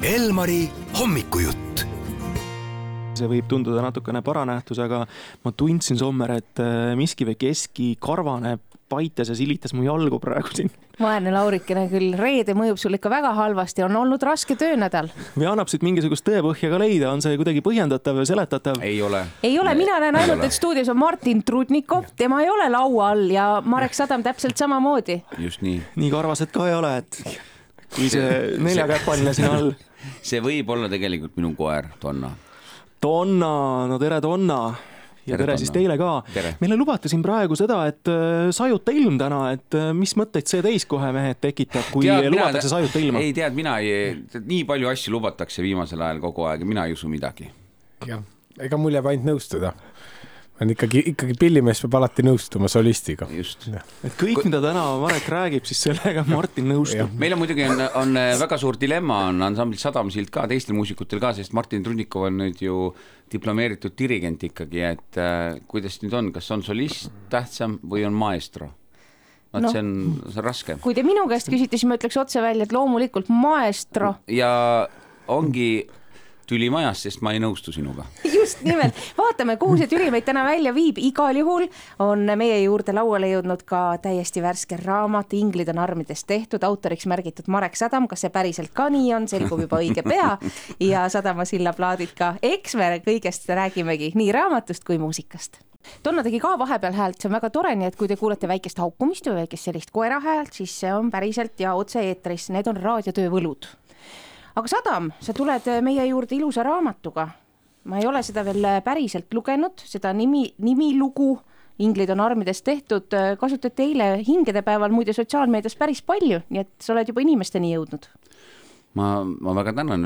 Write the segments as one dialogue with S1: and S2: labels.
S1: Elmari hommikujutt
S2: see võib tunduda natukene paranähtus, aga ma tundsin, Sommer, et äh, miski või keski karvane paitas ja silitas mu jalgu praegu siin.
S3: vaene Laurikene küll, reede mõjub sul ikka väga halvasti, on olnud raske töönädal.
S2: või annab siit mingisugust tõepõhja ka leida, on see kuidagi põhjendatav ja seletatav?
S4: ei ole.
S3: ei ole, mina näen ainult, et stuudios on Martin Trudnikov, tema ei ole laua all ja Marek Sadam täpselt samamoodi.
S4: just nii.
S2: nii karvased ka ei ole, et kui see neljakäpaline siin all.
S4: See võib olla tegelikult minu koer, Donna
S2: Donna, no tere, Donna ja tere, tere siis teile ka. meile lubati siin praegu seda, et äh, sajuta ilm täna, et äh, mis mõtteid see teis kohe mehed tekitab, kui tead, lubatakse mina, sajuta ilma?
S4: ei tead, mina ei, nii palju asju lubatakse viimasel ajal kogu aeg ja mina ei usu midagi.
S5: jah, ega mul jääb ainult nõustuda on ikkagi, ikkagi pillimees peab alati nõustuma solistiga.
S4: just.
S2: et kõik, mida täna Marek räägib, siis sellega Martin nõustub.
S4: meil on muidugi on, on äh, väga suur dilemma on ansamblis Sadamsild ka, teistel muusikutel ka, sest Martin Trunnikov on nüüd ju diplomeeritud dirigent ikkagi, et äh, kuidas nüüd on, kas on solist tähtsam või on maestro? vot no, see on, see on raske.
S3: kui te minu käest küsite, siis ma ütleks otse välja, et loomulikult maestro.
S4: ja ongi tüli majas, sest ma ei nõustu sinuga.
S3: just nimelt, vaatame, kuhu see tüli meid täna välja viib, igal juhul on meie juurde lauale jõudnud ka täiesti värske raamat Inglid on armidest tehtud, autoriks märgitud Marek Sadam, kas see päriselt ka nii on, selgub juba õige pea. Ja Sadama silla plaadid ka, eks me kõigest räägimegi nii raamatust kui muusikast. Donna tegi ka vahepeal häält, see on väga tore, nii et kui te kuulete väikest haukumist või väikest sellist koera häält, siis see on päriselt ja otse-eetris, need on raadiotöö võlud aga Sadam, sa tuled meie juurde ilusa raamatuga. Ma ei ole seda veel äh, päriselt lugenud, seda nimi, nimilugu Inglid on armidest tehtud, äh, kasutati eile hingedepäeval muide sotsiaalmeedias päris palju, nii et sa oled juba inimesteni jõudnud.
S4: ma, ma väga tänan,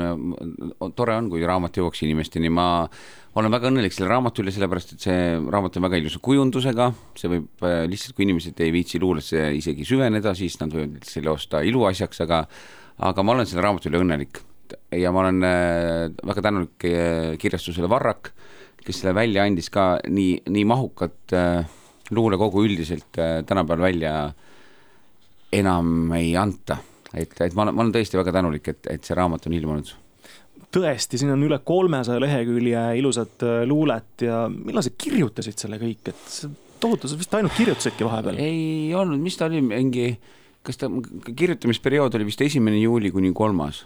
S4: tore on, kui raamat jõuaks inimesteni, ma olen väga õnnelik selle raamatu üle, sellepärast et see raamat on väga ilusa kujundusega, see võib lihtsalt, kui inimesed ei viitsi luulesse isegi süveneda, siis nad võivad selle osta iluasjaks, aga aga ma olen selle raamatu üle õnnelik ja ma olen äh, väga tänulik äh, kirjastusele Varrak, kes selle välja andis ka nii, nii mahukat äh, luulekogu üldiselt tänapäeval välja enam ei anta. et, et ma olen, ma olen tõesti väga tänulik, et, et see raamat on ilmunud
S2: tõesti, siin on üle kolmesaja lehekülje ilusat luulet ja millal sa kirjutasid selle kõik, et tohutu, sa vist ainult kirjutasidki vahepeal?
S4: ei olnud, mis ta oli, mingi kas ta, kirjutamisperiood oli vist esimene juuli kuni kolmas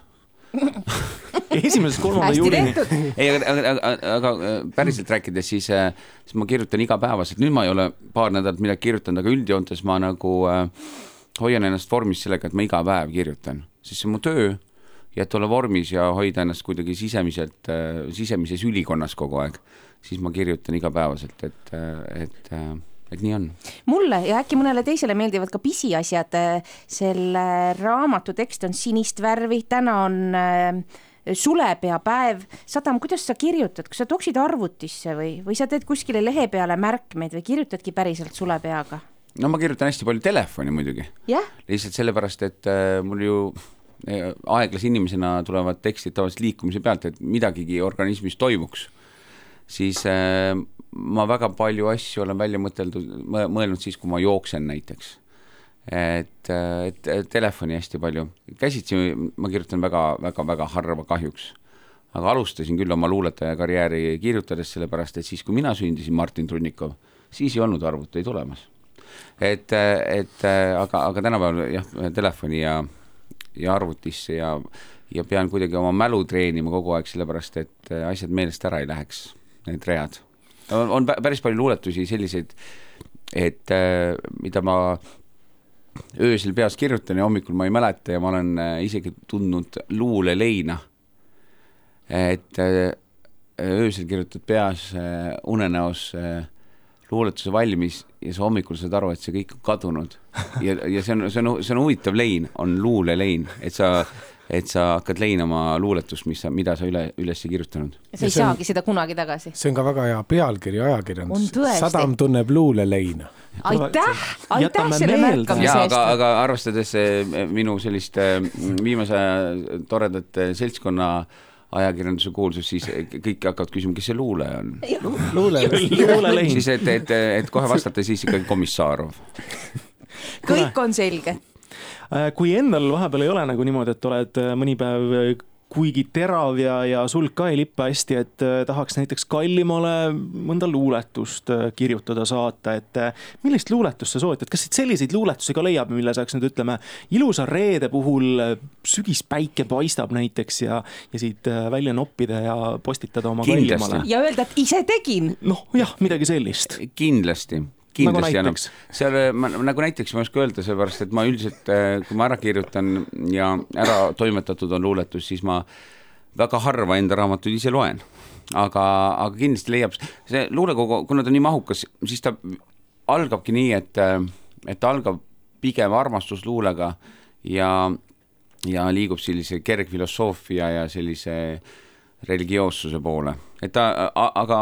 S2: esimesest kolmanda juulini.
S4: ei, aga, aga, aga, päriselt rääkides, siis, äh, siis ma kirjutan igapäevaselt, nüüd ma ei ole paar nädalat midagi kirjutanud, aga üldjoontes ma nagu äh, hoian ennast vormis sellega, et ma iga päev kirjutan, sest see on mu töö ja et olla vormis ja hoida ennast kuidagi sisemiselt äh,, sisemises ülikonnas kogu aeg, siis ma kirjutan igapäevaselt, et, äh, et äh, et nii on.
S3: mulle ja äkki mõnele teisele meeldivad ka pisiasjad. selle raamatu tekst on sinist värvi, täna on äh, sulepeapäev. Sadam, kuidas sa kirjutad, kas sa toksid arvutisse või, või sa teed kuskile lehe peale märkmeid või kirjutadki päriselt sulepeaga?
S4: no ma kirjutan hästi palju telefoni muidugi
S3: yeah..
S4: lihtsalt sellepärast, et äh, mul ju äh, aeglase inimesena tulevad tekstid tavaliselt liikumise pealt, et midagigi organismis toimuks, siis äh, ma väga palju asju olen välja mõteldud, mõelnud siis, kui ma jooksen näiteks. et, et, telefoni hästi palju, käsitsi ma kirjutan väga-väga-väga harva kahjuks. aga alustasin küll oma luuletaja karjääri kirjutades, sellepärast et siis, kui mina sündisin, Martin Trunnikov, siis ei olnud arvuteid olemas. et, et aga, aga tänapäeval jah, telefoni ja, ja arvutisse ja, ja pean kuidagi oma mälu treenima kogu aeg, sellepärast et asjad meelest ära ei läheks, need read on, on päris palju luuletusi selliseid, et äh, mida ma öösel peas kirjutan ja hommikul ma ei mäleta ja ma olen äh, isegi tundnud luuleleina. et äh, öösel kirjutad peas unenäos luuletuse valmis ja sa hommikul saad aru, et see kõik on kadunud. ja, ja see on, see on, see on huvitav lein, on luulelein, et sa et sa hakkad leinama luuletust, mis sa, mida sa üle, üles kirjutanud.
S3: sa ei saagi seda kunagi tagasi.
S5: see on ka väga hea pealkiri ajakirjandus. sadam tunneb luuleleina.
S3: aitäh, aitäh selle märkamise
S4: eest. aga, aga arvestades eh, minu sellist eh, viimase aja toredat seltskonna ajakirjanduse kuulsus, siis kõik hakkavad küsima, kes see luuleja on.
S5: luulelein.
S4: siis, et, et, et kohe vastata, siis ikkagi Komissarov.
S3: kõik on selge
S2: kui endal vahepeal ei ole nagu niimoodi, et oled äh, mõni päev äh, kuigi terav ja, ja sulg ka ei lippe hästi, et äh, tahaks näiteks Kallimale mõnda luuletust äh, kirjutada, saata, et äh, millist luuletust sa soovitad, kas siit selliseid luuletusi ka leiab, mille saaks nüüd ütleme, ilusa reede puhul sügispäike paistab näiteks ja, ja siit välja noppida ja postitada oma
S4: Kindlasti.
S2: Kallimale.
S3: ja öelda, et ise tegin.
S2: noh, jah, midagi sellist.
S4: kindlasti kindlasti nagu annab, seal ma, nagu näiteks ma ei oska öelda, sellepärast et ma üldiselt, äh, kui ma ära kirjutan ja ära toimetatud on luuletus, siis ma väga harva enda raamatuid ise loen. aga, aga kindlasti leiab, see luulekogu, kuna ta nii mahukas, siis ta algabki nii, et, äh, et ta algab pigem armastusluulega ja, ja liigub sellise kergfilosoofia ja sellise religioossuse poole, et ta, aga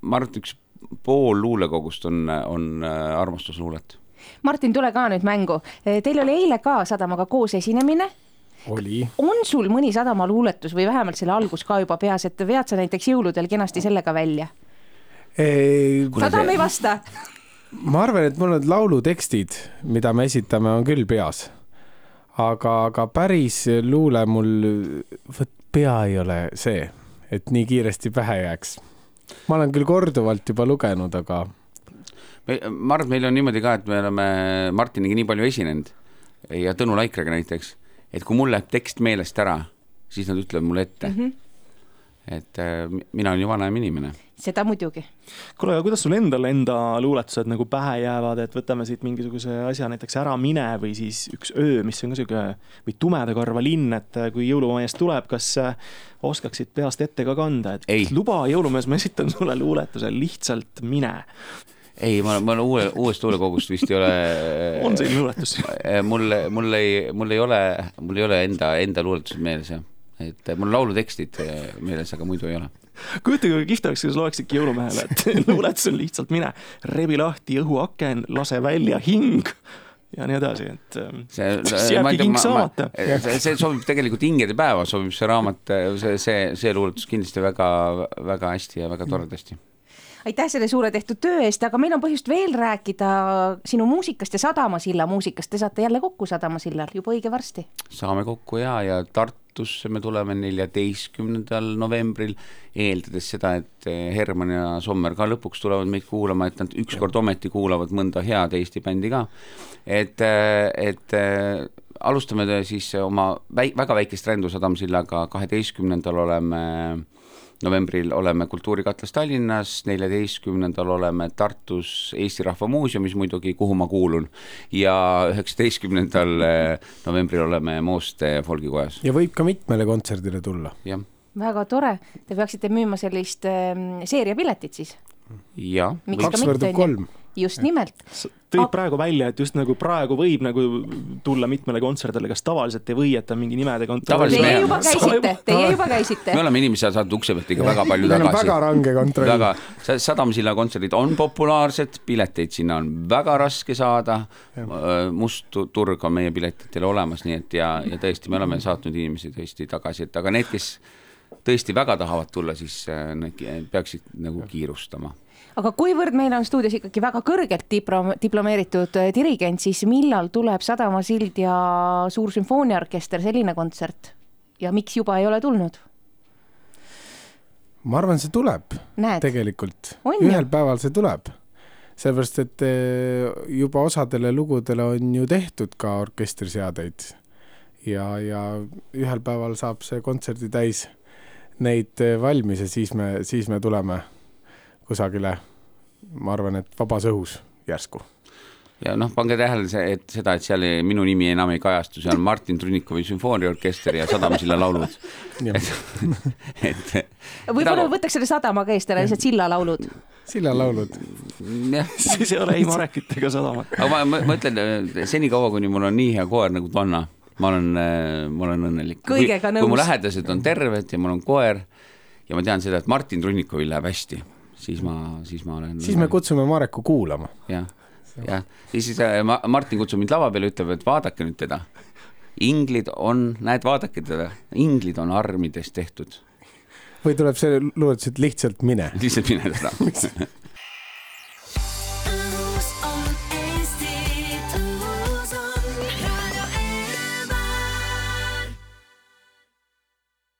S4: ma arvan, et üks pool luulekogust on, on äh, armastusluulet.
S3: Martin, tule ka nüüd mängu. Teil oli eile ka Sadamaga koos esinemine
S5: oli.
S3: on sul mõni Sadama luuletus või vähemalt selle algus ka juba peas, et vead sa näiteks jõuludel kenasti sellega välja? Sadam ei vasta.
S5: ma arvan, et mul need laulutekstid, mida me esitame, on küll peas. aga, aga päris luule mul, vot pea ei ole see, et nii kiiresti pähe jääks ma olen küll korduvalt juba lugenud, aga.
S4: ma arvan, et meil on niimoodi ka, et me oleme Martiniga nii palju esinenud ja Tõnu Laikraga näiteks, et kui mul läheb tekst meelest ära, siis nad ütlevad mulle ette mm. -hmm et äh, mina olen ju vanem inimene.
S3: seda muidugi.
S2: kuule, aga kuidas sul endal enda luuletused nagu pähe jäävad, et võtame siit mingisuguse asja näiteks Ära mine või siis Üks öö, mis on ka sihuke või Tumedakarva linn, et äh, kui jõulumees tuleb, kas äh, oskaksid peast ette ka kanda, et
S4: ei.
S2: luba, jõulumees, ma esitan sulle luuletuse, lihtsalt mine
S4: ei, ma, ma olen uue, uuest luulekogust vist ei ole.
S2: on selline luuletus?
S4: mul, mul ei, mul ei ole, mul ei ole enda, enda luuletused meeles jah et mul laulutekstid eh, meeles, aga muidu ei ole.
S2: kujutage, kui kihvt oleks, kui sa loeksidki jõulumehele, et luuletus on lihtsalt mine, rebi lahti õhuaken, lase välja hing ja nii edasi, et ähm, see, siis jääbki hing saamata.
S4: see, see sobib tegelikult hingede päeva, sobib see raamat, see, see, see luuletus kindlasti väga, väga hästi ja väga toredasti
S3: aitäh selle suure tehtud töö eest, aga meil on põhjust veel rääkida sinu muusikast ja Sadamasilla muusikast. Te saate jälle kokku Sadamasillal juba õige varsti.
S4: saame kokku ja, ja Tartu Tartusse me tuleme neljateistkümnendal novembril, eeldades seda, et eh, Herman ja Sommer ka lõpuks tulevad meid kuulama, et nad ükskord ometi kuulavad mõnda head Eesti bändi ka. et, eh, et eh, alustame siis oma väi-, väga väikest rändu Sadamsillaga, kaheteistkümnendal oleme äh, novembril oleme Kultuurikatlas Tallinnas, neljateistkümnendal oleme Tartus Eesti Rahva Muuseumis muidugi, kuhu ma kuulun, ja üheksateistkümnendal eh, novembril oleme Mooste folgikojas.
S5: ja võib ka mitmele kontserdile tulla.
S4: jah.
S3: väga tore, te peaksite müüma sellist äh, seeriapiletit siis.
S4: jah.
S5: kaks võrdub kolm
S3: just nimelt.
S2: tõid praegu välja, et just nagu praegu võib nagu tulla mitmele kontserdile, kas tavaliselt ei või, et on mingi nimede kontroll?
S3: Teie juba käisite, teie juba käisite.
S4: me oleme inimesi saanud ukse pealt ikka väga palju tagasi.
S5: väga range kontroll.
S4: väga, Sadamsilla kontserdid on populaarsed, pileteid sinna on väga raske saada. must turg on meie piletitele olemas, nii et ja, ja tõesti, me oleme saatnud inimesi tõesti tagasi, et aga need, kes tõesti väga tahavad tulla, siis äh, nad peaksid nagu kiirustama
S3: aga kuivõrd meil on stuudios ikkagi väga kõrgelt diplo-, diplomeeritud äh, dirigent, siis millal tuleb Sadama sild ja Suur sümfooniaorkester, selline kontsert? Ja miks juba ei ole tulnud?
S5: ma arvan, see tuleb
S3: Näed.
S5: tegelikult, ühel päeval see tuleb. Sellepärast, et äh, juba osadele lugudele on ju tehtud ka orkestriseadeid. Ja, ja ühel päeval saab see kontserdi täis neid äh, valmis ja siis me, siis me tuleme kusagile, ma arvan, et vabas õhus järsku
S4: ja noh, pange tähele see, et seda, et seal ei, minu nimi enam ei kajastu, seal on Martin Trunnikovi sümfooniaorkester ja Sadamsilla laulud et,
S3: et. võib-olla võtaks selle Sadamaga eest ära, lihtsalt sillalaulud.
S5: sillalaulud.
S2: jah, siis ei ole ei Marekit ega Sadamat.
S4: aga ma, ma, ma ütlen senikaua, kuni mul on nii hea koer nagu Donna, ma olen, ma olen õnnelik.
S3: kõigega nõus.
S4: kui mu lähedased on terved ja mul on koer ja ma tean seda, et Martin Trunnikovil läheb hästi siis ma, siis ma olen.
S5: siis me kutsume Mareku kuulama.
S4: jah, jah, ja siis äh, ma, Martin kutsub mind lava peale, ütleb, et vaadake nüüd teda. inglid on, näed, vaadake teda, inglid on armidest tehtud.
S5: või tuleb see luuletus, et lihtsalt mine.
S4: lihtsalt mine seda